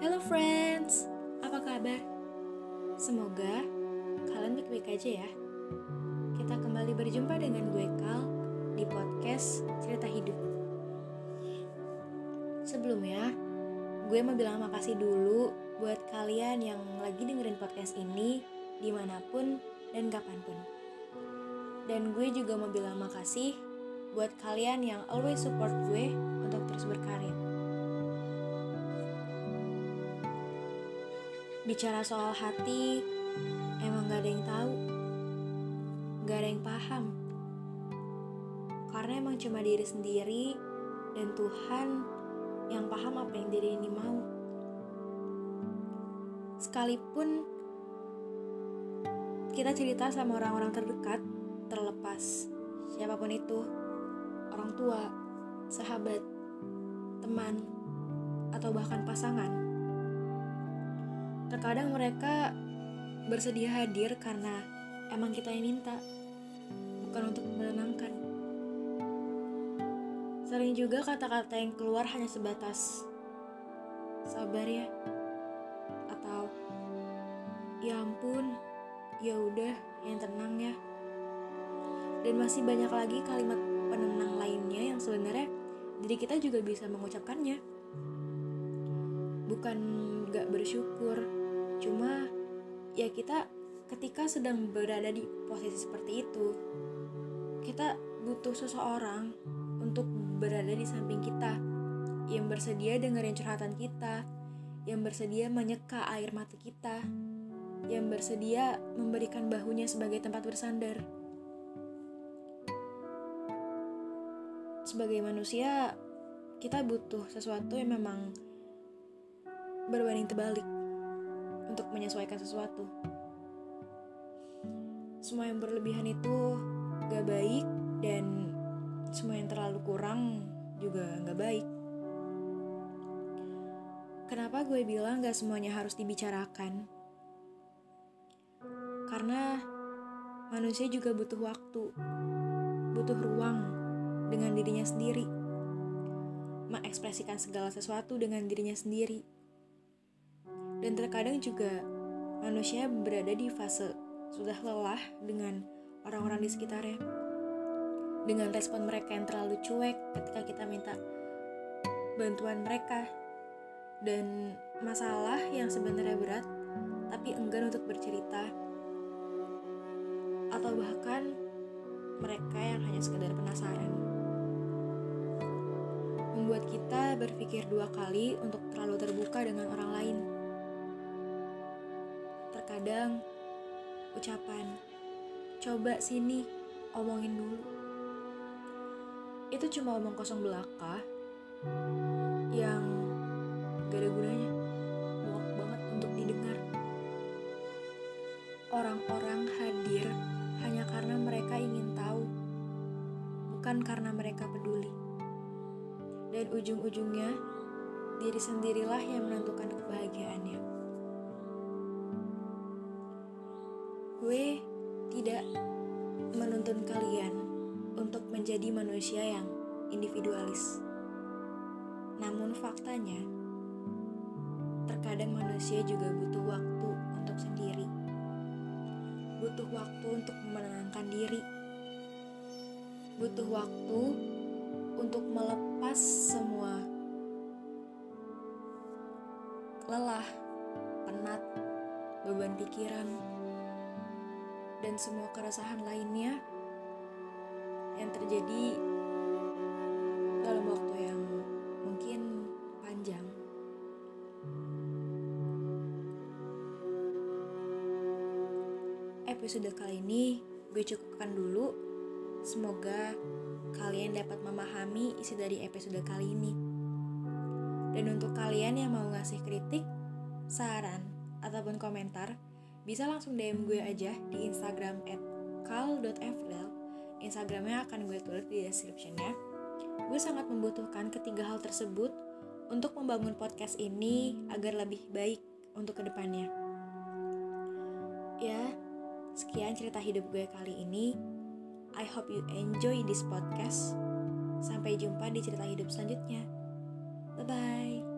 Hello friends, apa kabar? Semoga kalian baik-baik aja ya. Kita kembali berjumpa dengan gue Kal di podcast Cerita Hidup. Sebelumnya, gue mau bilang makasih dulu buat kalian yang lagi dengerin podcast ini di mana pun dan kapan pun. Dan gue juga mau bilang makasih buat kalian yang always support gue untuk terus berkarya. Bicara soal hati, emang gak ada yang tahu, gak ada yang paham. Karena emang cuma diri sendiri dan Tuhan yang paham apa yang diri ini mau. Sekalipun kita cerita sama orang-orang terdekat, terlepas siapa pun itu, orang tua, sahabat, teman, atau bahkan pasangan Terkadang mereka bersedia hadir karena emang kita yang minta, bukan untuk menenangkan. Sering juga kata-kata yang keluar hanya sebatas sabar ya, atau ya ampun, ya udah, yang tenang ya. Dan masih banyak lagi kalimat penenang lainnya yang sebenarnya diri kita juga bisa mengucapkannya. Bukan gak bersyukur, Cuma ya kita ketika sedang berada di posisi seperti itu, kita butuh seseorang untuk berada di samping kita yang bersedia dengerin curhatan kita, yang bersedia menyeka air mata kita, yang bersedia memberikan bahunya sebagai tempat bersandar. Sebagai manusia, kita butuh sesuatu yang memang berbanding terbalik untuk menyesuaikan sesuatu. Semua yang berlebihan itu gak baik dan semua yang terlalu kurang juga gak baik. Kenapa gue bilang gak semuanya harus dibicarakan? Karena manusia juga butuh waktu, butuh ruang dengan dirinya sendiri, mengekspresikan segala sesuatu dengan dirinya sendiri dan terkadang juga manusia berada di fase sudah lelah dengan orang-orang di sekitarnya. Dengan respon mereka yang terlalu cuek ketika kita minta bantuan mereka. Dan masalah yang sebenarnya berat tapi enggan untuk bercerita. Atau bahkan mereka yang hanya sekedar penasaran. Membuat kita berpikir dua kali untuk terlalu terbuka dengan orang lain Terkadang ucapan coba sini omongin dulu. Itu cuma omong kosong belaka yang gak ada gunanya. Muak banget untuk didengar. Orang-orang hadir hanya karena mereka ingin tahu bukan karena mereka peduli. Dan ujung-ujungnya diri sendirilah yang menentukan kebahagiaannya Gue tidak menuntun kalian untuk menjadi manusia yang individualis. Namun faktanya, terkadang manusia juga butuh waktu untuk sendiri. Butuh waktu untuk menenangkan diri. Butuh waktu untuk melepas semua lelah, penat, beban pikiran, dan semua keresahan lainnya yang terjadi dalam waktu yang mungkin panjang. Episode kali ini gue cukupkan dulu. Semoga kalian dapat memahami isi dari episode kali ini. Dan untuk kalian yang mau ngasih kritik, saran, ataupun komentar, bisa langsung DM gue aja di Instagram at kal.fdel Instagramnya akan gue tulis di descriptionnya. Gue sangat membutuhkan ketiga hal tersebut untuk membangun podcast ini agar lebih baik untuk ke depannya. Ya, sekian cerita hidup gue kali ini. I hope you enjoy this podcast. Sampai jumpa di cerita hidup selanjutnya. Bye-bye